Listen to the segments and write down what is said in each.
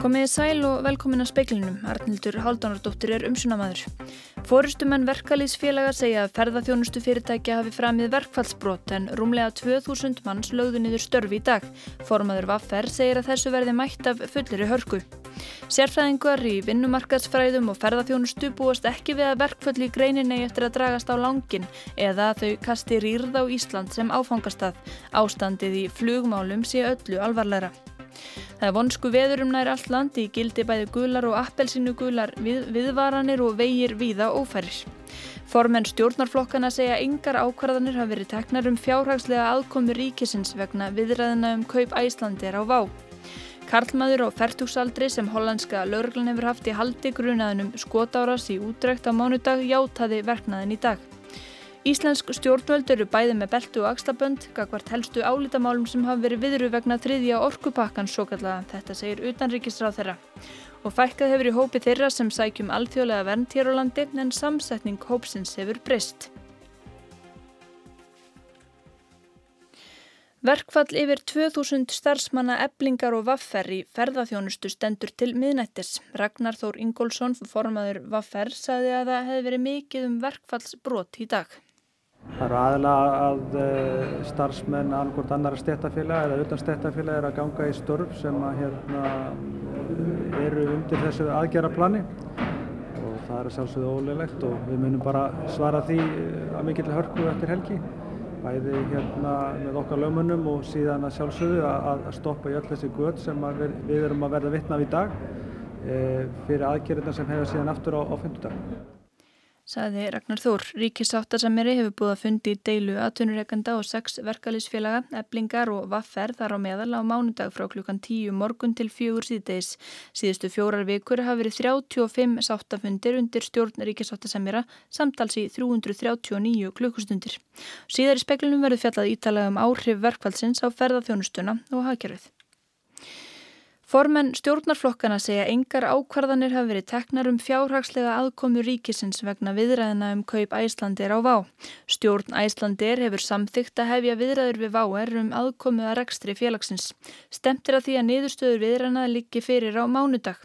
Komiði sæl og velkomin að speiklinum. Arnildur Haldunardóttir er umsunamaður. Fórustumenn verkalýsfélaga segja að ferðarþjónustu fyrirtækja hafi framið verkfallsbrot en rúmlega 2000 manns lögðu niður störfi í dag. Formaður Vaffer segir að þessu verði mætt af fulliri hörku. Sérfræðingar í vinnumarkaðsfræðum og ferðarþjónustu búast ekki við að verkfall í greininni eftir að dragast á langin eða að þau kasti rýrð á Ísland sem áfangastað. Ástandið í flugmálum sé öllu alvarleira. Það er vonsku veðurum nær allt landi gildi bæði gular og appelsinu gular við, viðvaranir og vegir víða ófærir. Formenn stjórnarflokkana segja engar ákvarðanir hafi verið teknar um fjárhagslega aðkomi ríkisins vegna viðræðina um kaup æslandir á vá. Karlmaður á færtugsaldri sem hollandska laurglan hefur haft í haldi grunaðinum skotáras í útrekt á mánudag játaði verknaðin í dag. Íslensk stjórnvöld eru bæði með beltu og axlabönd, gagvart helstu álítamálum sem hafa verið viðru vegna þriðja orkupakkan svo kallaða, þetta segir utanríkisráð þeirra. Og fækkað hefur í hópi þeirra sem sækjum alþjóðlega vernd hér á landi en samsetning hópsins hefur breyst. Verkfall yfir 2000 starfsmanna eblingar og vaffer í ferðarþjónustu stendur til miðnættis. Ragnar Þór Ingólfsson, formaður vaffer, saði að það hefði verið mikið um verkfallsbrot í dag. Það eru aðalega að uh, starfsmenn annarkort annara stéttafélag eða utan stéttafélag er að ganga í störf sem að, hérna, eru undir þessu aðgerraplani og það er sjálfsögðu ólegilegt og við munum bara svara því að mikill hörku eftir helgi. Bæði hérna með okkar lögmunum og síðan að sjálfsögðu að, að stoppa í öll þessi göð sem við, við erum að verða vittnaf í dag e, fyrir aðgerðina sem hefur síðan aftur á, á 50 dag saði Ragnar Þór. Ríkisáttasamiri hefur búið að fundi í deilu aðtunureikanda og sex verkalýsfélaga, eblingar og vaffer þar á meðal á mánudag frá klukkan 10 morgun til fjögur síðdeis. Síðustu fjórar vikur hafa verið 35 sáttafundir undir stjórn Ríkisáttasamira samtals í 339 klukkustundir. Síðar í speklunum verður fjallað ítalað um áhrif verkvælsins á ferðarþjónustuna og hafkerfið. Formenn stjórnarflokkana segja engar ákvarðanir hafi verið teknar um fjárhagslega aðkomu ríkisins vegna viðræðina um kaup æslandir á Vá. Stjórn æslandir hefur samþygt að hefja viðræður við Váer um aðkomu að rekstri félagsins. Stemtir að því að niðurstöður viðræðina liggi fyrir á mánudag.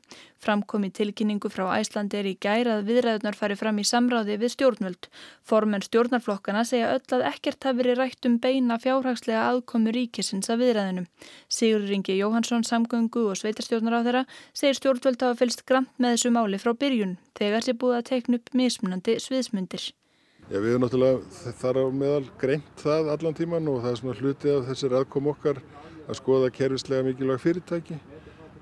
Framkomi tilkynningu frá Æslandir í gærað viðræðunar fari fram í samráði við stjórnvöld. Formenn stjórnarflokkana segja öll að ekkert hafi verið rætt um beina fjárhagslega aðkomu ríkisins að viðræðinum. Sigur Ringi Jóhansson samgöngu og sveitarstjórnar á þeirra segir stjórnvöld hafa fylst gramt með þessu máli frá byrjun þegar sé búið að teikna upp mismunandi sviðsmundir. Já, við erum náttúrulega þar á meðal greint það allan tíman og það er svona hluti af þessir aðkom okkar að skoða kervislega mikilvæg fyrirtæki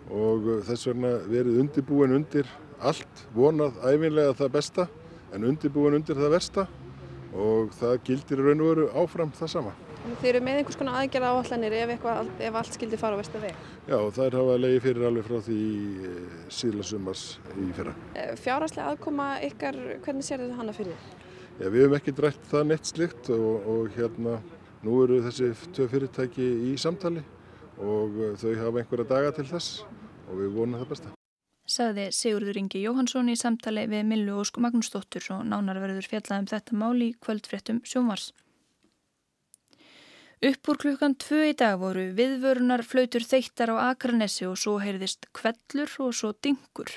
og uh, þess vegna verið undirbúin undir allt, vonað æfinlega það besta en undirbúin undir það versta og það gildir raun og veru áfram það sama. Þeir eru með einhvers konar aðgerða áallanir ef, eitthvað, ef allt skildi fara á vestu veg? Já, það er hafa leiði fyrir alveg frá því eh, síðla sumars í fyrra. Eh, fjárhagslega aðkoma ykkar, hvernig sér þetta hana fyrir? Já, við hefum ekki drætt það neitt slikt og, og hérna nú eru þessi tvö fyrirtæki í samtali og uh, þau hafa einhverja daga til þess og við vonum það besta. Saði Sigurður Ingi Jóhansson í samtali við Millu Ósk Magnúsdóttur og nánar verður fjallað um þetta mál í kvöldfréttum sjómars. Uppúr klukkan tvö í dag voru viðvörunar flautur þeittar á Akranesi og svo heyrðist kvellur og svo dingur.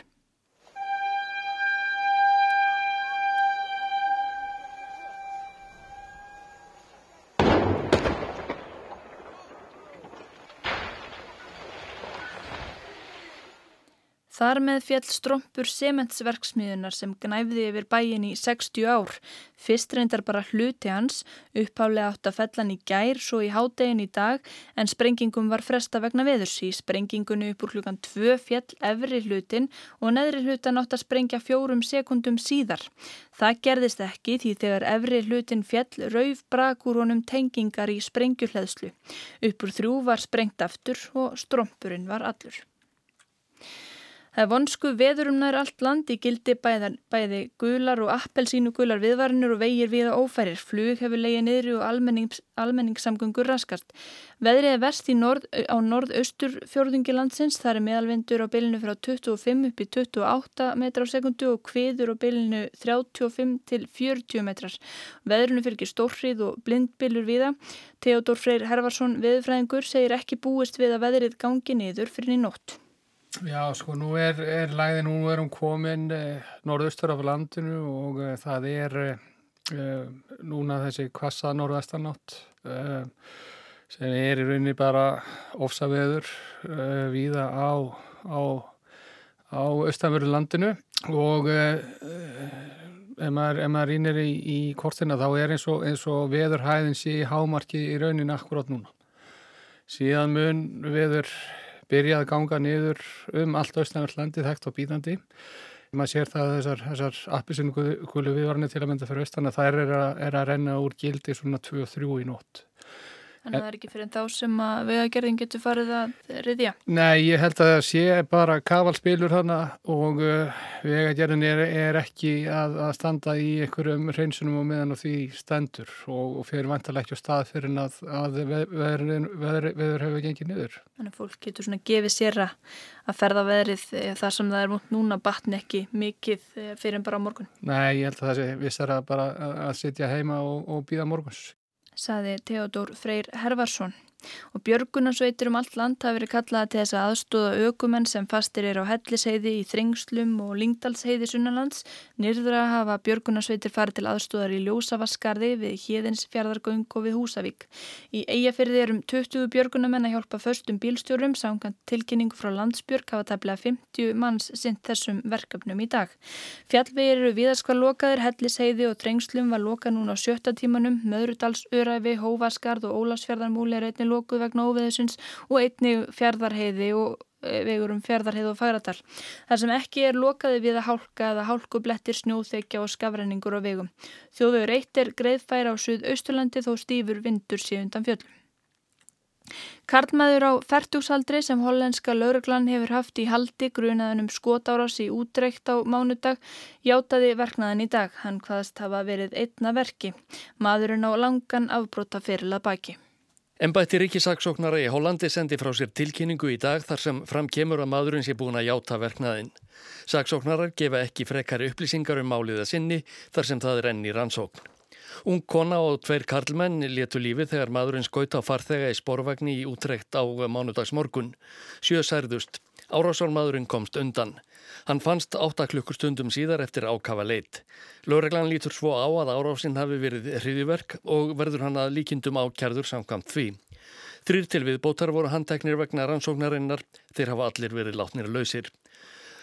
Þar með fjall strompur sementsverksmiðunar sem gnæfði yfir bæin í 60 ár. Fyrst reyndar bara hluti hans, upphálega átt að fellan í gær, svo í hádegin í dag, en sprengingum var fresta vegna veðurs. Í sprengingunni upp úr klukkan 2 fjall efri hlutin og neðri hlutan átt að sprengja fjórum sekundum síðar. Það gerðist ekki því þegar efri hlutin fjall rauf brakur honum tengingar í sprengjuhleðslu. Uppur þrjú var sprengt aftur og strompurinn var allur. Það er vonsku veðurum nær allt land í gildi bæðar, bæði gular og appelsínu gular viðvarinur og vegir viða ófærir. Flug hefur leiðið niður og almennings, almenningssamgöngur raskast. Veðrið er verst norð, á norð-austur fjörðungi landsins. Það er meðalvindur á bylinu frá 25 upp í 28 metrar á sekundu og kviður á bylinu 35 til 40 metrar. Veðrunu fylgir stórrið og blindbylur viða. Theodor Freyr Hervarsson, veðurfræðingur, segir ekki búist við að veðrið gangi niður fyrir í nótt. Já, sko, nú er, er læði, nú erum komin eh, norðaustur af landinu og eh, það er eh, núna þessi kvassa norðastanátt eh, sem er í rauninni bara ofsaveður eh, víða á, á, á austanveru landinu og eh, ef maður, maður rínir í, í kortina þá er eins og, og veðurhæðin sé í hámarki í rauninni akkurát núna. Síðan mun veður byrjað að ganga niður um allt austanverðlandi þekkt og bítandi. Maður sér það að þessar, þessar appisinu gulu viðvarnir til að mynda fyrir austan að þær er að, er að renna úr gildi svona 2-3 í nótt. En það er ekki fyrir þá sem að vegagerðin getur farið að riðja? Nei, ég held að það sé bara kavalspilur þarna og uh, vegagerðin er, er ekki að, að standa í einhverjum hreinsunum og meðan og því stendur og, og fyrir vantalega ekki á stað fyrir að, að veður hefur gengið niður. Þannig að fólk getur svona gefið sér að ferða veðrið eh, þar sem það er múnt núna batni ekki mikið eh, fyrir en bara morgun? Nei, ég held að það sé vissar að bara að sitja heima og, og býða morguns saði Theodor Freyr Hervarsson og björgunarsveitir um allt land hafi verið kallaða til þess að aðstóða aukumenn sem fastir er á helliseiði í Þringslum og Lingdalsheiði sunnalands. Nýrðra hafa björgunarsveitir farið til aðstóðar í Ljósavaskarði við Híðins fjárðargöng og við Húsavík. Í eigafyrði erum 20 björgunamenn að hjálpa förstum bílstjórum samkvæmt tilkynningu frá landsbjörg hafa tefnilega 50 manns sint þessum verkefnum í dag. Fjallvegir eru viðarskvar lokaðir, helliseiði og Þringslum var loka núna á sjötta tímanum, Möðrudals, Öræfi, Hóvaskarð og Ólasfjörðarmúli er einnig lokuð vegna óveðusins og einnig fjardarheiði og e, vegur um fjardarheið og fagradal. Það sem ekki er lokaði við að hálka eða hálkublettir, snjóþekja og skafræningur á vegum. Þjóðvegur eitt er greiðfæra á Suðausturlandi þó stýfur vindur síðundan fjöldum. Karlmaður á færtúsaldri sem hollenska lauruglan hefur haft í haldi grunaðan um skotárás í útreikt á mánudag játaði verknaðan í dag. Hann hvaðast hafa verið einna verki. Maðurinn á langan afbróta fyrir að baki. Embætti ríkisaksóknara í Hollandi sendi frá sér tilkynningu í dag þar sem fram kemur að maðurinn sé búin að játa verknaðinn. Saksóknarar gefa ekki frekari upplýsingar um máliða sinni þar sem það er enn í rannsókn. Ung kona og tveir karlmenn letu lífi þegar maðurinn skauta á farþega í sporvagni í útrekt á mánudagsmorgun. Sjö særðust. Árásálmaðurinn komst undan. Hann fannst 8 klukkustundum síðar eftir ákafa leitt. Lóreglan lítur svo á að árásinn hafi verið hriðiverk og verður hann að líkindum ákjærður samkvæmt því. Þrýr til viðbótar voru handteknir vegna rannsóknarinnar, þeir hafa allir verið látnir lausir.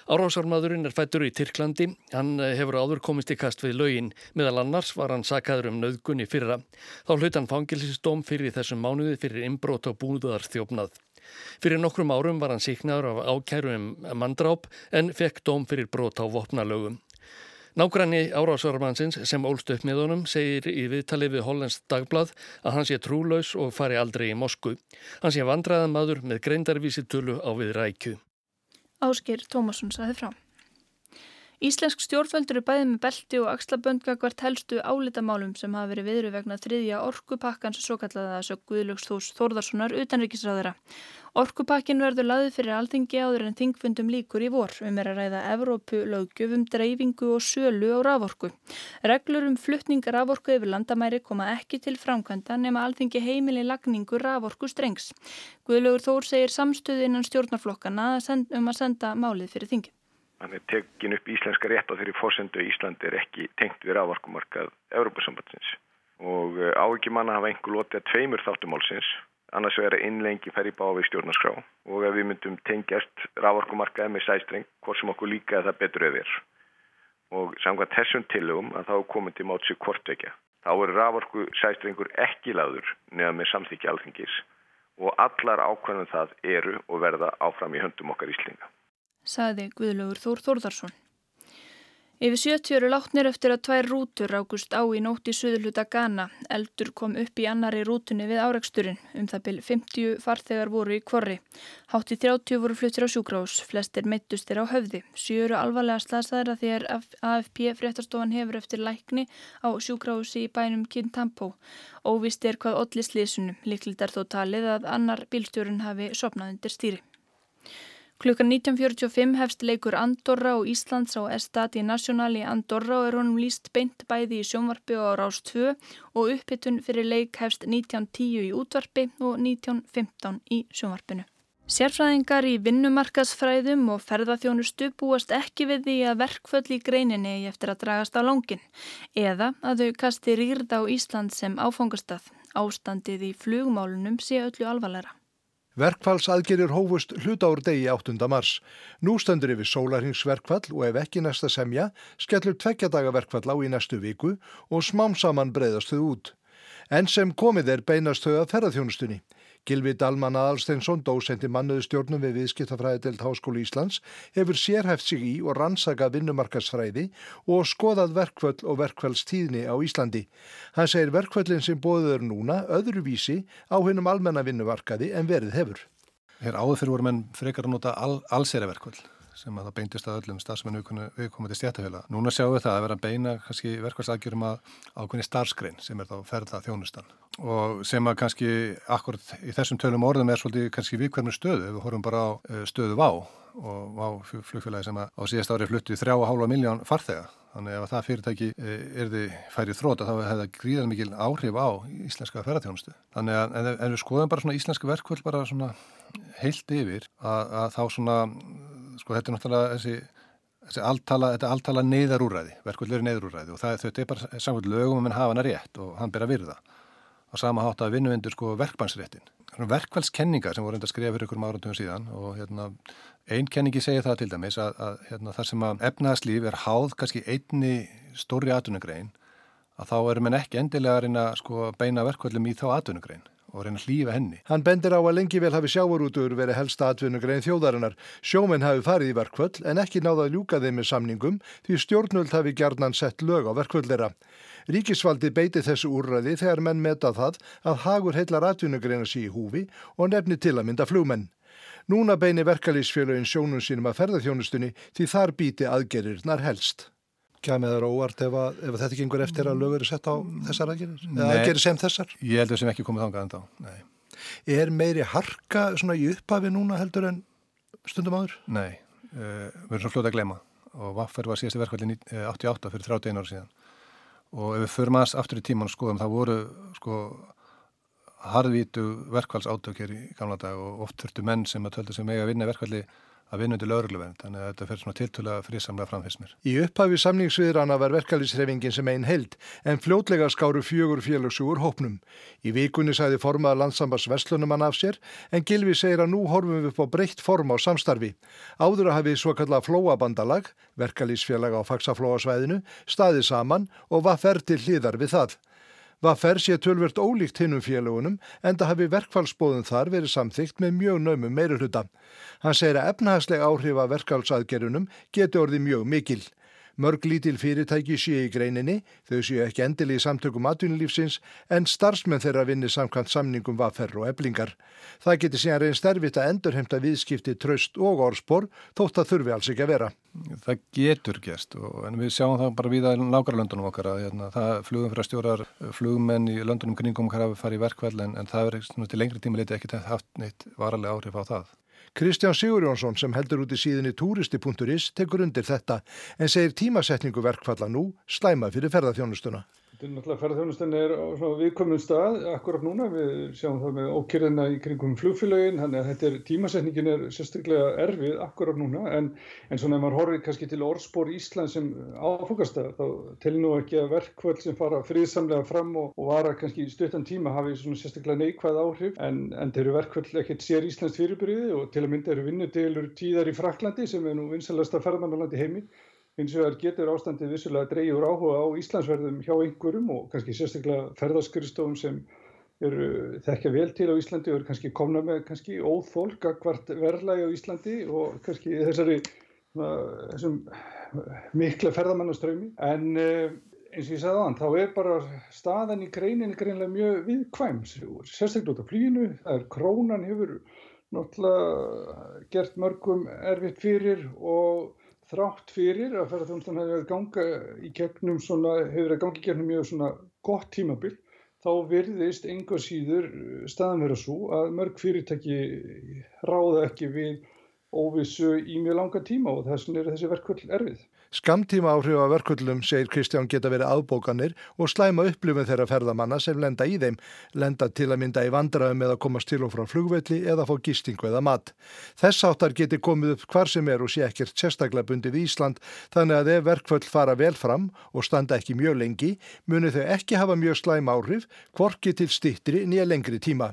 Árásarmadurinn er fættur í Tyrklandi, hann hefur áður komist í kast við laugin, meðal annars var hann sakaður um nöðgunni fyrra. Þá hlaut hann fangilsistóm fyrir þessum mánuði fyrir inbrót og búðar þjófnað. Fyrir nokkrum árum var hann síknaður af ákæru um manndráp en fekk dóm fyrir brot á vopnalögum. Nágranni árásarmannsins sem ólst upp með honum segir í viðtali við Hollands dagblad að hann sé trúlaus og fari aldrei í Mosku. Hann sé vandraðan maður með greindarvísitölu á við rækju. Ásker Tómasson saði frá. Íslensk stjórnvöldur er bæðið með belti og axlaböndgagvart helstu álitamálum sem hafa verið viðru vegna þriðja orkupakkans svo kallaða sög Guðlöks Þórðarssonar utanrikisræðara. Orkupakkin verður laðið fyrir alþingi áður en þingfundum líkur í vor um er að ræða Evrópu löggjöfum, dreifingu og sölu á raforku. Reglur um fluttning raforku yfir landamæri koma ekki til framkvæmda nema alþingi heimili lagningu raforku strengs. Guðlögur Þór segir samstöðu innan stjórnarflokkana um að senda málið fyrir þingin. Þannig að tekin upp íslenska rétt á þeirri fórsendu Íslandi er ekki tengt við rávarkumarkað Európa-sambandsins og eh, áekimanna hafa einhver lotið að tveimur þáttumálsins annars verður innlengi ferri bávi stjórnarskrá og ef við myndum tengjast rávarkumarkaði með sæstreng hvort sem okkur líka það betur eðir og samkvæmt þessum tilugum að þá komum til mótsi kvortvekja. Þá er rávarku sæstrengur ekki laður neða með samþykja alþingis og allar ákvæmum það eru og verða áfram í höndum okkar íslinga saði Guðlaugur Þór Þórðarsson. Yfir 70 eru látnir eftir að tvær rútur rákust á í nótt í suðluta Ghana. Eldur kom upp í annari rútunni við áreiksturinn. Um það byrj 50 farþegar voru í kvorri. Hátt í 30 voru fluttir á sjúkrós. Flestir meittust er á höfði. Sjöru alvarlega slasaðra þegar AFP fréttastofan hefur eftir lækni á sjúkrósi í bænum Kintampo. Óvist er hvað allir slísunum. Líklilt er þó talið að annar bílstjórun hafi sopnað undir stýri. Klukkan 19.45 hefst leikur Andorra og Íslands á Estati National í Andorra og er honum líst beint bæði í sjónvarpi og Rás 2 og upphittun fyrir leik hefst 19.10 í útvarpi og 19.15 í sjónvarpinu. Sérfræðingar í vinnumarkasfræðum og ferðarþjónustu búast ekki við því að verkföll í greininni eftir að dragast á langin eða að þau kasti rýrð á Ísland sem áfangastað. Ástandið í flugmálunum sé öllu alvarleira. Verkfallsaðgerir hófust hluta úr degi 8. mars. Nú stöndur yfir sólarhingsverkfall og ef ekki næsta semja skellur tveggjadaga verkfall á í næstu viku og smám saman breyðast þau út. En sem komið er beinast þau að ferðarþjónustunni. Gilvi Dalman Aðalsteinsson, dósendi mannuðu stjórnum við viðskiptafræðidelt Háskólu Íslands, hefur sérhæft sig í og rannsakað vinnumarkasfræði og skoðað verkvöld og verkvælstíðni á Íslandi. Hann segir verkvöldin sem bóður núna öðruvísi á hennum almenna vinnumarkaði en verið hefur. Hér áður fyrir voru menn frekar að nota al, allseraverkvöld sem að það beintist að öllum starfsmennu viðkomandi stjættafélag. Núna sjáum við það að vera að beina kannski verkvælsaðgjörum að ákveðni starfskrein sem er þá ferða þjónustan og sem að kannski akkurat í þessum tölum orðum er svolítið kannski viðkvæmur stöðu ef við horfum bara á eh, stöðu VÁ og VÁ flugfélagi sem á síðast ári fluttu að hálfa miljón farþega. Þannig ef það fyrirtæki eh, er þið færið þróta þá hefði það gríðan mikil áhrif á íslenska ferðarþjónustu þannig að en, en við skoðum bara svona íslenska verkvöld bara svona heilt yfir að, að þá svona sko þetta er náttúrulega þessi Þessi alltala, þetta er alltala neyðarúræði, verkvöld er neyðarúræði og það, þetta er bara samkvæmt lögum að mann hafa hana rétt og hann ber að virða á sama hátt að vinnuvendur sko verkmannsréttin. Verkvælskenningar sem voru enda að skrifa fyrir ykkur áratugum síðan og hérna, einn kenningi segir það til dæmis að, að hérna, þar sem að efnaðslíf er háð kannski einni stóri atvinnugrein að þá erum en ekki endilega að reyna sko, beina verkvöldum í þá atvinnugrein og reyna hlýfa henni. Hann bendir á að lengi vel hafi sjávarútur verið helsta atvinnugrein þjóðarinnar. Sjóminn hafi farið í verkvöld en ekki náða að ljúka þeim með samningum því stjórnöld hafi gerðnan sett lög á verkvöldera. Ríkisvaldi beiti þessu úrræði þegar menn meta það að hagur heillar atvinnugreina sí í húfi og nefni til að mynda flugmenn. Núna beini verkalýsfélagin sjónum sínum að ferðarþjónustunni því þar býti aðgerirnar helst kemur það óvart ef, að, ef þetta einhver eftir að lögur er sett á þessar aðgerir? Eða aðgerir sem þessar? Ég held að sem ekki komið þangað enda á, nei. Er meiri harka svona í upphafi núna heldur en stundum áður? Nei, uh, við erum svona fljóta að glema og Vaffer var síðasti verkvældi 88 fyrir 31 ára síðan og ef við förum aðast aftur í tíman og skoðum það voru sko harðvítu verkvæls átökjir í gamla dag og oft þurftu menn sem að töldu sem eiga að vinna verkvældi að vinnundi laurugluvernd, þannig að þetta fer svona tiltöla frisamlega framfyrst mér. Í upphafi samningsviðrana var verkalýsrefingin sem einn held, en fljótlega skáru fjögur félagsugur hópnum. Í vikunni sæði formað landsambars Vestlunumann af sér, en Gilvi segir að nú horfum við upp á breytt form á samstarfi. Áður að hafið svo kallað flóabandalag, verkalýsfélaga á faksaflóasvæðinu, staðið saman og var ferð til hlýðar við það. Vaffer sé tölvert ólíkt hinnum félagunum en það hafi verkfallsbóðun þar verið samþygt með mjög naumum meirulhuta. Hann segir að efnahagsleg áhrif að verkfallsaðgerunum geti orðið mjög mikil. Mörg lítil fyrirtæki sé í greininni, þau séu ekki endili í samtökum atvinnulífsins en starfsmenn þeirra vinni samkvæmt samningum vafferð og eblingar. Það geti síðan reyn sterfitt að endurhemta viðskipti tröst og orspor þótt að þurfi alls ekki að vera. Það getur gerst og en við sjáum það bara við að nákvæmlega löndunum okkar að hérna, það flugum fyrir að stjórar flugmenn í löndunum kringum hafi farið verkvæl en, en það er til lengri tíma litið ekki haft neitt varalega áhrif á það. Kristján Sigurjónsson sem heldur út í síðinni turisti.is tekur undir þetta en segir tímasetningu verkfalla nú slæma fyrir ferðarþjónustuna. Náttúrulega ferðarþjónustan er á viðkomnum stað akkurat núna, við sjáum það með ókyrðina í kringum flugfélagin, þannig að er, tímasetningin er sérstaklega erfið akkurat núna, en, en svona ef maður horfið kannski til orðspór Ísland sem áfokastað, þá telur nú ekki að verkvöld sem fara friðsamlega fram og, og vara kannski í stuttan tíma hafi svona sérstaklega neikvæð áhrif, en, en þeir eru verkvöld ekkert sér Íslands fyrirbyrði og til að mynda eru vinnutilur tíðar í Fraklandi sem er nú vinsalasta ferðarmannalandi heimi Hins vegar getur ástandið vissulega að dreyja úr áhuga á Íslandsverðum hjá einhverjum og kannski sérstaklega ferðaskuristofum sem eru þekkja vel til á Íslandi og eru kannski komna með kannski óþólk að hvert verðlægi á Íslandi og kannski þessari þessum mikla ferðamannaströymi. En eh, eins og ég sagði aðan, þá er bara staðan í greinin greinlega mjög viðkvæm, sérstaklega út af flýinu, það er krónan hefur náttúrulega gert mörgum erfitt fyrir og þrátt fyrir að ferðarþjónustan hefur verið ganga í gegnum svona, hefur verið gangi í gegnum mjög svona gott tímabill, þá virðist enga síður staðan vera svo að mörg fyrirtæki ráða ekki við óvissu í mjög langa tíma og þess vegna er þessi verkvöld erfið. Skamtíma áhrif af verkvöldum, segir Kristján, geta verið aðbókanir og slæma upplifin þeirra ferðamanna sem lenda í þeim, lenda til að mynda í vandraðum eða komast til og frá flugvelli eða fá gistingu eða mat. Þess áttar geti komið upp hvar sem er og sé ekkert sérstaklega bundið í Ísland, þannig að ef verkvöld fara vel fram og standa ekki mjög lengi, muni þau ekki hafa mjög slæma áhrif, kvorki til stittri nýja lengri tíma.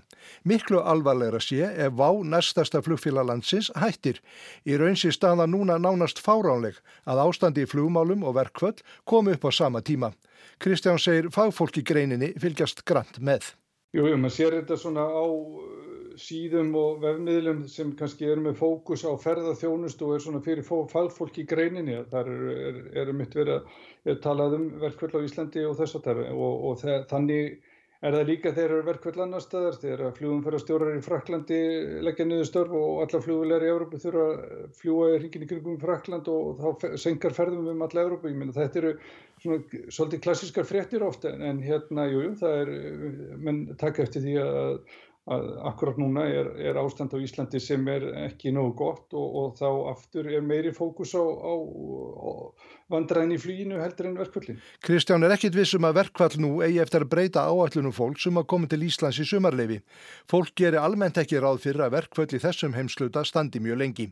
Miklu alvarlegra sé ef vá næstasta flugfélalandsins hættir. Í raunsi staða núna nánast fáránleg að ástand ástandi í flugmálum og verkvöld komi upp á sama tíma. Kristján segir fagfólk í greininni fylgjast grant með. Jú, jú, maður sér þetta svona á uh, síðum og vefmiðlum sem kannski er með fókus á ferðarþjónust og er svona fyrir fagfólk í greininni. Það er, er, er mitt verið að tala um verkvöld á Íslandi og þess að það og, og það, þannig er það líka þegar eru verkvöld annar staðar, þegar flugumferðarstjórar í Fraklandi leggja niður störf og alla flugvilegar í Európu þurfa að fljúa í hringin í kringum Frakland og þá senkar ferðum um alla Európu. Ég meina þetta eru svona svolítið klassískar fréttir ofta en hérna, jújú, það er, menn taka eftir því að að akkurat núna er, er ástand á Íslandi sem er ekki nógu gott og, og þá aftur er meiri fókus á, á, á vandræðin í flýinu heldur en verkvallin. Kristján er ekkit vissum að verkvall nú eigi eftir að breyta áætlunum fólk sem að koma til Íslands í sumarleifi. Fólk gerir almennt ekki ráð fyrir að verkvall í þessum heimsluta standi mjög lengi.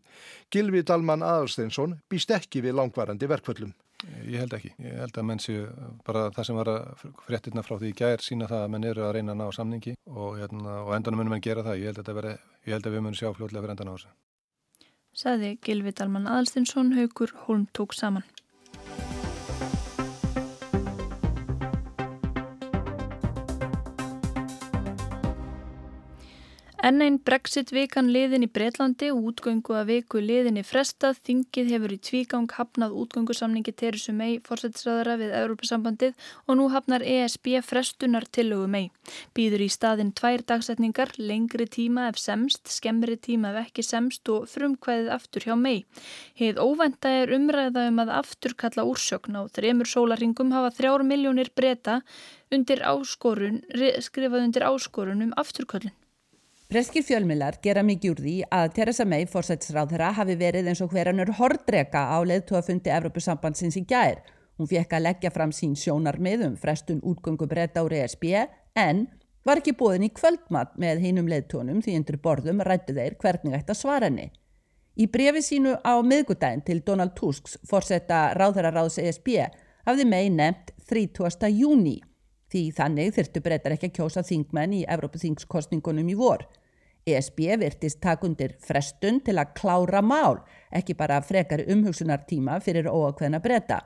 Gilvi Dalman Aðalsteinsson býst ekki við langvarandi verkvallum. Ég held ekki. Ég held að menn séu bara það sem var að fréttina frá því í gær sína það að menn eru að reyna að ná samningi og, hérna, og endanum munum menn gera það. Ég held að, veri, ég held að við munum sjá fljóðlega fyrir endan á þessu. Saði Gilvi Dalman Aðalstinsson, Haugur Holm tók saman. Enn einn Brexit-vikan liðin í Breitlandi og útgöngu að viku liðin í frestað þingið hefur í tvígang hafnað útgöngusamningi Teresu mei fórsættisræðara við Európa-sambandið og nú hafnar ESB frestunar tillögu mei. Býður í staðin tvær dagsetningar, lengri tíma ef semst, skemmri tíma ef ekki semst og frumkvæðið aftur hjá mei. Heið óvenda er umræða um að afturkalla úrsökn á þremur sólaringum hafa þrjár miljónir breyta skrifað undir áskorun um afturkallin. Breskir fjölmilar gera mikið úr því að Theresa May fórsætsráð þeirra hafi verið eins og hverjanur hordreka á leðtúafundi Evropasambandsins í gær. Hún fekk að leggja fram sín sjónarmiðum frestun útgöngu breyta úr ESB en var ekki bóðin í kvöldmatt með heinum leðtónum því undir borðum rættu þeir hvernig ætti að svara henni. Í brefi sínu á miðgudaginn til Donald Tusks fórsetta ráðherraráðs ESB hafði May nefnt 30. júni því þannig þurftu breytar ekki að kjósa þingmenn í Evrópaþingskostningunum í vor. ESB virtist takundir frestun til að klára mál, ekki bara frekar umhugsunartíma fyrir óakveðna breyta.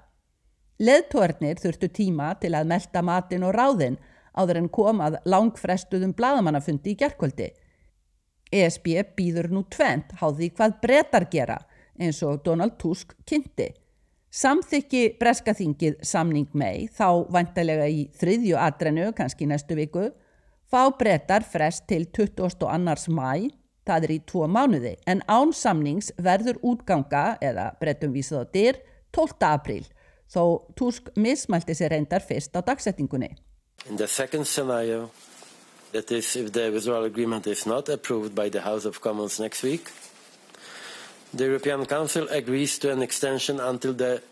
Leðtórnir þurftu tíma til að melda matin og ráðin áður en komað langfrestuðum bladamannafundi í gerkvöldi. ESB býður nú tvent háði hvað breytar gera eins og Donald Tusk kynnti. Samþykki breskaþingið samning mei þá vantilega í þriðju atrenu, kannski næstu viku, fá brettar frest til 22. mæ, það er í tvo mánuði, en án samnings verður útganga, eða brettum vísað á dyr, 12. apríl, þó Tusk mismælti sér reyndar fyrst á dagsettingunni. In the second scenario, that is if the withdrawal agreement is not approved by the House of Commons next week, The European Council agrees to an extension until the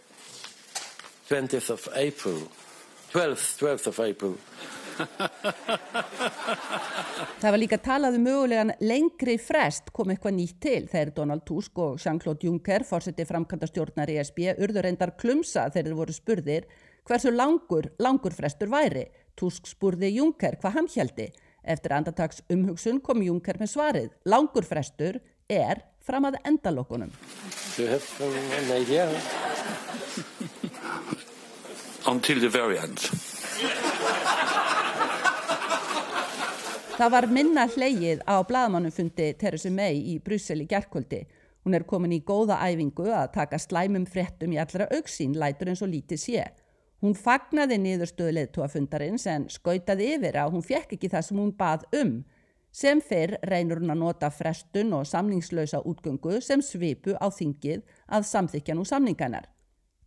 20th of April. 12th, 12th of April. Það var líka talað um mögulegan lengri frest kom eitthvað nýtt til þegar Donald Tusk og Jean-Claude Juncker fórseti framkvæmda stjórnar í SB urður reyndar klumsa þegar þeir voru spurðir hversu langur, langur frestur væri. Tusk spurði Juncker hvað hann heldi. Eftir andartags umhugsun kom Juncker með svarið. Langur frestur er fram að endalokkunum. Until the very end. Það var minna hleyið á bladamannufundi Theresa May í Brussel í gerðkvöldi. Hún er komin í góða æfingu að taka slæmum fréttum í allra auksín lætur eins og lítið sé. Hún fagnaði niðurstöðu leðtúafundarins en skautaði yfir að hún fekk ekki það sem hún bað um Sem fyrr reynur hún að nota frestun og samningslausa útgöngu sem svipu á þingið að samþykja nú samninganar.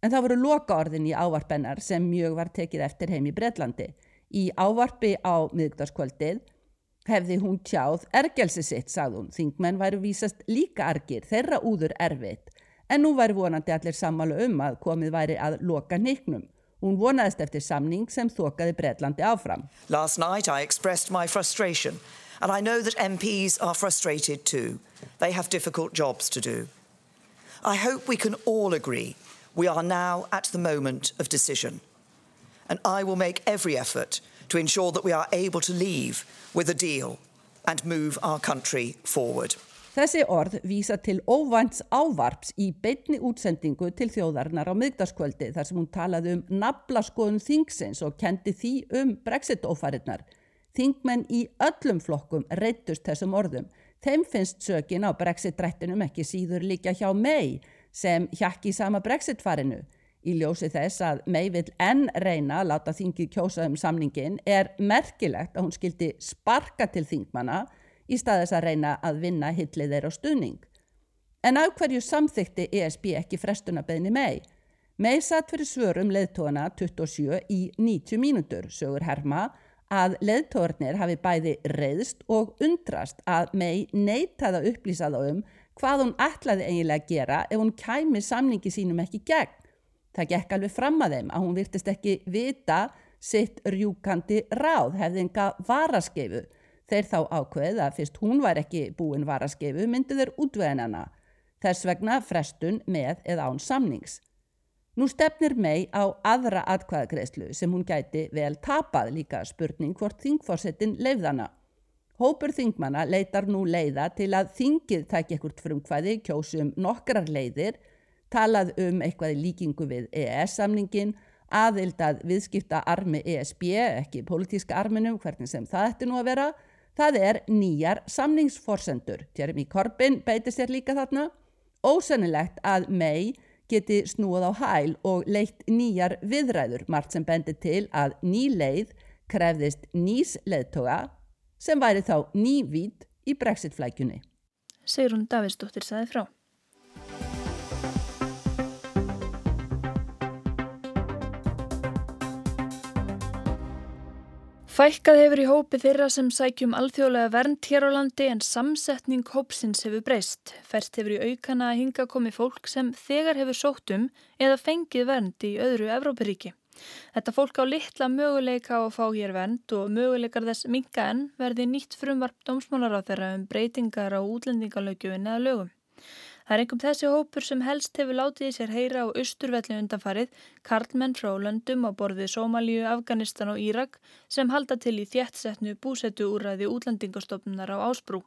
En það voru loka orðin í ávarpennar sem mjög var tekið eftir heim í Breitlandi. Í ávarpi á miðugdarskvöldið hefði hún tjáð ergelsi sitt, sagði hún. Þingmenn væru vísast líka argir, þeirra úður erfitt. en nú væri vonandi allir sammála um að komið væri að loka nýknum. Hún vonaðist eftir samning sem þokaði Breitlandi áfram. Last night I expressed my frustration and I know that MPs are frustrated too. They have difficult jobs to do. I hope we can all agree we are now at the moment of decision and I will make every effort to ensure that we are able to leave with a deal and move our country forward. Þessi orð vísa til óvænts ávarps í beitni útsendingu til þjóðarinnar á miðgdaskvöldi þar sem hún talaði um naflaskoðun þingsins og kendi því um brexit-ófarinnar. Þingmenn í öllum flokkum reytust þessum orðum. Þeim finnst sökin á brexit-rættinum ekki síður líka hjá mei sem hjakki sama brexit-farinu. Í ljósi þess að mei vil enn reyna að láta þingið kjósa um samningin er merkilegt að hún skildi sparka til þingmanna í staðis að reyna að vinna hillið þeirra á stuðning. En af hverju samþykti ESB ekki frestunarbeðni mei? Mei satt fyrir svörum leðtóana 27 í 90 mínútur, sögur Herma, að leðtóarnir hafi bæði reyðst og undrast að mei neytaði að upplýsa þá um hvað hún ætlaði eiginlega að gera ef hún kæmi samningi sínum ekki gegn. Það gekk alveg fram að þeim að hún virtist ekki vita sitt rjúkandi ráð hefðinga varaskeifu Þeir þá ákveð að fyrst hún var ekki búin varaskeifu myndu þeir útveðin hana. Þess vegna frestun með eða án samnings. Nú stefnir mei á aðra atkvæðagreyslu sem hún gæti vel tapað líka spurning hvort þingforsettin leifðana. Hópur þingmanna leitar nú leiða til að þingið tækja ekkert frumkvæði, kjósum nokkrar leiðir, talað um eitthvað líkingu við EES-samningin, aðildað viðskipta armi ESB, ekki pólitíska arminum, hvernig sem það ætti nú að vera, Það er nýjar samningsforsendur. Jeremy Corbyn beiti sér líka þarna. Ósennilegt að May geti snúið á hæl og leitt nýjar viðræður, margt sem bendi til að ný leið krefðist nýs leðtoga sem væri þá nývít í brexit-flækjunni. Sigrun Davidsdóttir saði frá. Fækkað hefur í hópi þeirra sem sækjum alþjóðlega vernd hér á landi en samsetning hópsins hefur breyst. Færst hefur í aukana að hinga komi fólk sem þegar hefur sótt um eða fengið vernd í öðru Evrópuríki. Þetta fólk á litla möguleika á að fá hér vernd og möguleikar þess minga en verði nýtt frumvarp dómsmálar á þeirra um breytingar á útlendingalögjöfin eða lögum. Það er einhverjum þessi hópur sem helst hefur látið í sér heyra á austurvelli undanfarið, karlmenn frá löndum á borðið Sómalíu, Afganistan og Írak sem halda til í þjættsetnu búsettu úræði útlendingastofnunar á Ásbrú.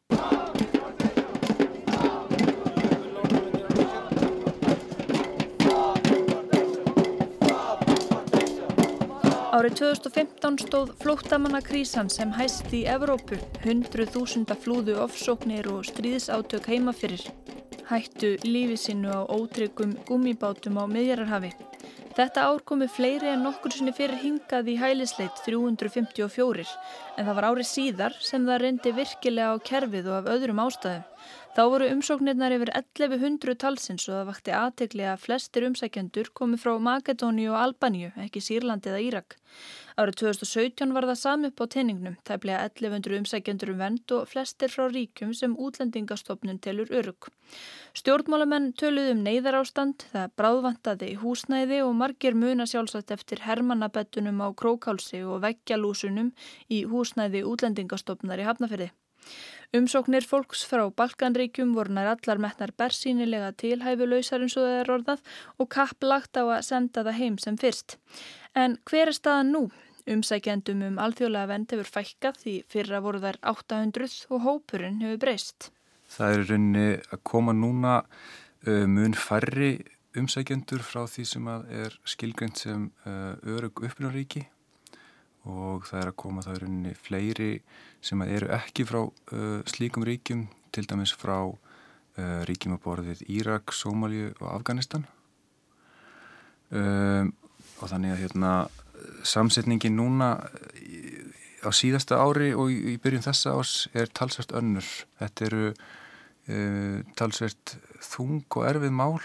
Árið 2015 stóð flóttamannakrísan sem hæst í Evrópu, hundruð þúsunda flúðu ofsóknir og stríðsátök heima fyrir hættu lífi sínu á ótryggum gummibátum á miðjararhafi. Þetta ár komu fleiri en nokkur sinni fyrir hingað í hælisleit 354 en það var árið síðar sem það reyndi virkilega á kerfið og af öðrum ástæðum. Þá voru umsóknirnar yfir 1100 talsins og það vakti aðtegli að flestir umsækjendur komi frá Makedóni og Albaníu, ekki Sýrlandi eða Írak. Árið 2017 var það sami upp á teiningnum, tæplega 1100 umsækjendur um vend og flestir frá ríkjum sem útlendingastofnun telur örug. Stjórnmálamenn töluð um neyðar ástand, það bráðvantaði í húsnæði og margir muna sjálfsagt eftir hermannabettunum á krókálsi og veggjalúsunum í húsnæði útlendingastofnar í Hafnafyrði. Umsóknir fólks frá Balkanríkjum voru nær allar metnar bersýnilega tilhæfulausar eins og það er orðað og kapp lagt á að senda það heim sem fyrst. En hver er staðan nú? Umsækjandum um alþjóðlega vend hefur fækkað því fyrra voru þær 800 og hópurinn hefur breyst. Það er rauninni að koma núna mun færri umsækjandur frá því sem er skilgjönd sem örug uppbyrjaríki og það er að koma það í rauninni fleiri sem eru ekki frá uh, slíkum ríkjum, til dæmis frá uh, ríkjum að borðið Írak, Sómalju og Afganistan um, og þannig að hérna, samsetningin núna á síðasta ári og í, byrjun þessa ás er talsvert önnur. Þetta eru uh, talsvert þung og erfið mál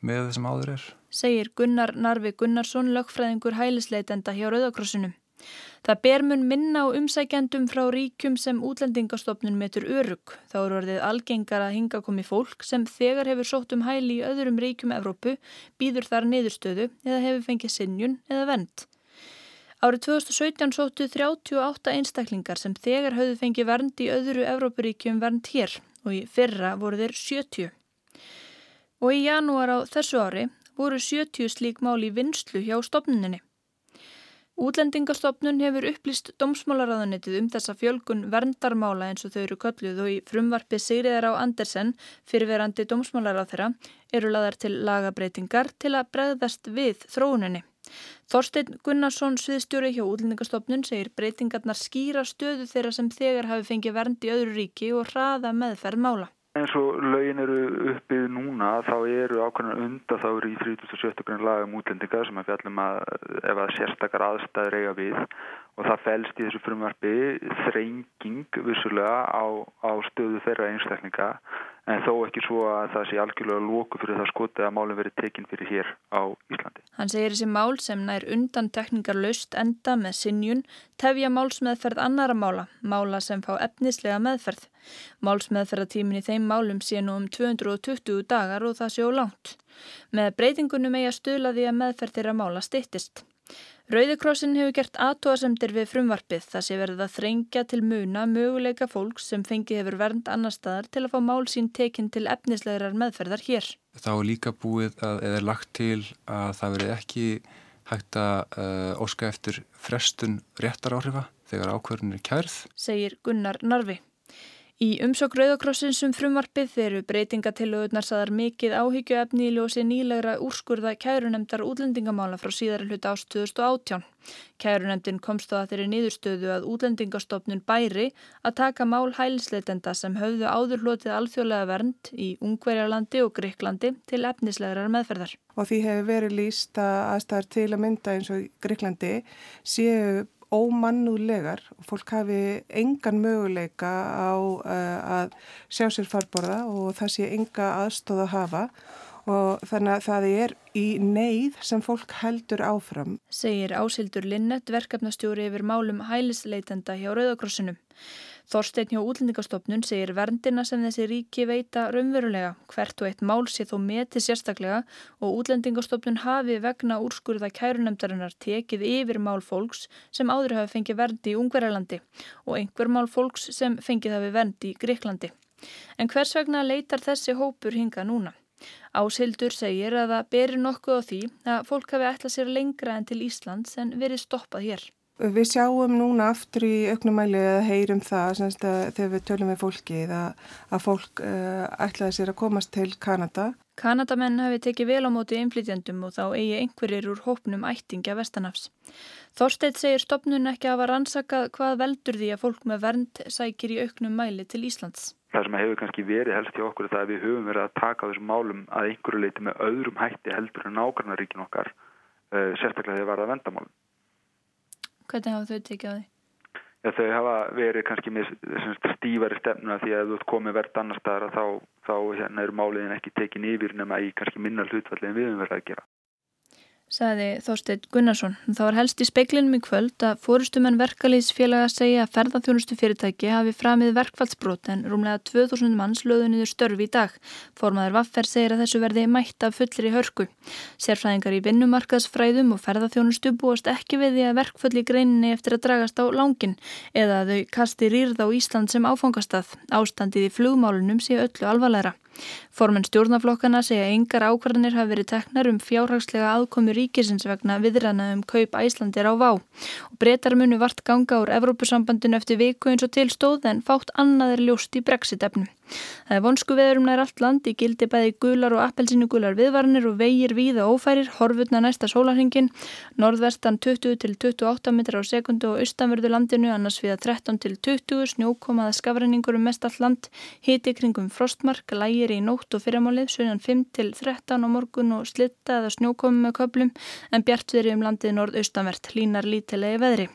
með þessum áður er. Segir Gunnar Narvi Gunnarsson, lögfræðingur hælisleitenda hjá Rauðakrossunum. Það ber mun minna á umsækjandum frá ríkjum sem útlendingastofnun metur örug. Þá eru orðið algengar að hinga komi fólk sem þegar hefur sótt um hæli í öðrum ríkjum Evrópu, býður þar niðurstöðu eða hefur fengið sinjun eða vend. Árið 2017 sóttu 38 einstaklingar sem þegar höfðu fengið vernd í öðru Evrópuríkjum vernd hér og í fyrra voru þeir 70. Og í janúar á þessu ári voru 70 slík mál í vinslu hjá stopnuninni. Útlendingastofnun hefur upplýst dómsmálaráðanitið um þessa fjölgun verndarmála eins og þau eru kölluð og í frumvarpi Sigriðar á Andersen, fyrirverandi dómsmálaráð þeirra, eru laðar til lagabreitingar til að bregðast við þróuninni. Þorstein Gunnarsson, sviðstjóri hjá Útlendingastofnun, segir breytingarnar skýra stöðu þeirra sem þegar hafi fengið vernd í öðru ríki og hraða meðferð mála. En svo lögin eru uppið núna þá eru ákveðin undan þá eru í 37. grunn lagum útlendingar sem að fjallum að ef að sérstakar aðstæður eiga við og það fælst í þessu frumvarfi þrenging vissulega á, á stöðu þeirra einstaklinga en þó ekki svo að það sé algjörlega lóku fyrir það skotið að málum verið tekinn fyrir hér á Íslandi. Hann segir þessi mál sem nær undan tekningar löst enda með sinjun tefja málsmeðferð annara mála, mála sem fá efnislega meðferð. Málsmeðferðatímin í þeim málum sé nú um 220 dagar og það sé á langt. Með breytingunum eiga stuðlaði að meðferð þeirra mála stittist. Rauðikrossin hefur gert aðtóasemdir við frumvarpið þar sé verið að þrengja til muna möguleika fólks sem fengið hefur vernd annar staðar til að fá mál sín tekinn til efnislegar meðferðar hér. Þá er líka búið að eða lagt til að það verið ekki hægt að uh, óska eftir frestun réttar áhrifa þegar ákverðin er kærð. Segir Gunnar Narvi. Í umsokk Rauðakrossins um frumvarpið þeirru breytingatillögurnar saðar mikið áhyggjuefni í ljósi nýlegra úrskurða kærunemdar útlendingamála frá síðara hluta ást 2018. Kærunemdin komst á að þeirri niðurstöðu að útlendingastofnun bæri að taka mál hælisleitenda sem höfðu áður hlotið alþjóðlega vernd í Ungverjarlandi og Greiklandi til efnislegarar meðferðar. Og því hefur verið líst að aðstæðar til að mynda eins og Greiklandi séu ómannúlegar og fólk hafi engan möguleika á uh, að sjá sér farborða og það sé enga aðstóð að hafa og þannig að það er í neyð sem fólk heldur áfram. Segir Ásildur Linnett verkefnastjóri yfir málum hælisleitenda hjá Rauðakrossinu. Þorstein hjá útlendingastofnun segir verndina sem þessi ríki veita raunverulega hvert og eitt mál sé þó metið sérstaklega og útlendingastofnun hafi vegna úrskurða kærunemdarinnar tekið yfir mál fólks sem áður hafi fengið verndi í Ungverjalandi og einhver mál fólks sem fengið hafi verndi í Greiklandi. En hvers vegna leitar þessi hópur hinga núna? Ásildur segir að það berir nokkuð á því að fólk hafi ætlað sér lengra en til Íslands en verið stoppað hér. Við sjáum núna aftur í auknumæli að heyrum það semst, þegar við tölum við fólki að, að fólk uh, ætlaði sér að komast til Kanada. Kanadamenn hafi tekið vel á móti innflytjandum og þá eigi einhverjir úr hópnum ættingja Vestanafs. Þorsteit segir stopnun ekki að hafa rannsakað hvað veldur því að fólk með vernd sækir í auknum mæli til Íslands. Það sem hefur kannski verið helst í okkur er það að við höfum verið að taka þessum málum að einhverju leiti með öðrum hætti heldur en nákvæmnaríkin okkar, uh, sérstaklega þegar það var að vendamálum. Hvernig hafa þau tekið á því? Já, þau hafa verið kannski með stífari stefnuna því að þú ert komið verðt annar staðar þá, þá hérna, eru máliðin ekki tekin yfir nema í kannski minna hlutfallin við um verið að gera sagði Þorstein Gunnarsson. Það var helst í speiklinum í kvöld að fórustumenn verkalýsfélaga segja að ferðarþjónustu fyrirtæki hafi framið verkfallsbrot en rúmlega 2000 manns löðu niður störfi í dag. Formaður Vaffer segir að þessu verði mætt af fullir í hörku. Sérfræðingar í vinnumarkaðsfræðum og ferðarþjónustu búast ekki við því að verkfall í greininni eftir að dragast á langin eða að þau kasti rýrð á Ísland sem áfangastað. Ástandið í flugmálunum sé öllu alvarleira. Formen stjórnaflokkana segja engar ákvarðanir hafi verið teknar um fjárhagslega aðkomi ríkisins vegna viðrana um kaup æslandir á vá og breytar munu vart ganga úr Evrópusambandinu eftir viku eins og tilstóð en fátt annað er ljóst í brexit-efnu. Það er vonsku veðurum nær allt land í gildi bæði gular og appelsinu gular viðvarnir og vegir víða ófærir, horfutna næsta sólarhingin, norðvestan 20 til 28 metrar á sekundu og austanverðu landinu annars viða 13 til 20, snjókomaða skafræningur um mest allt land, hiti kringum frostmark, lægir í nótt og fyrramálið, sunan 5 til 13 á morgun og slitta eða snjókomi með köplum en bjart verið um landið norðaustanvert, línar lítilegi veðri.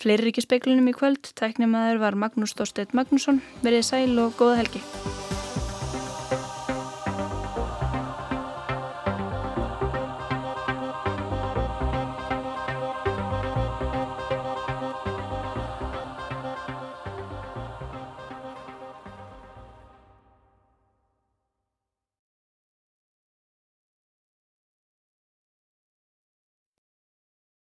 Fleiri ríkispeglunum í kvöld, tæknimaður var Magnús Þorsteit Magnússon, verið sæl og góða helgi.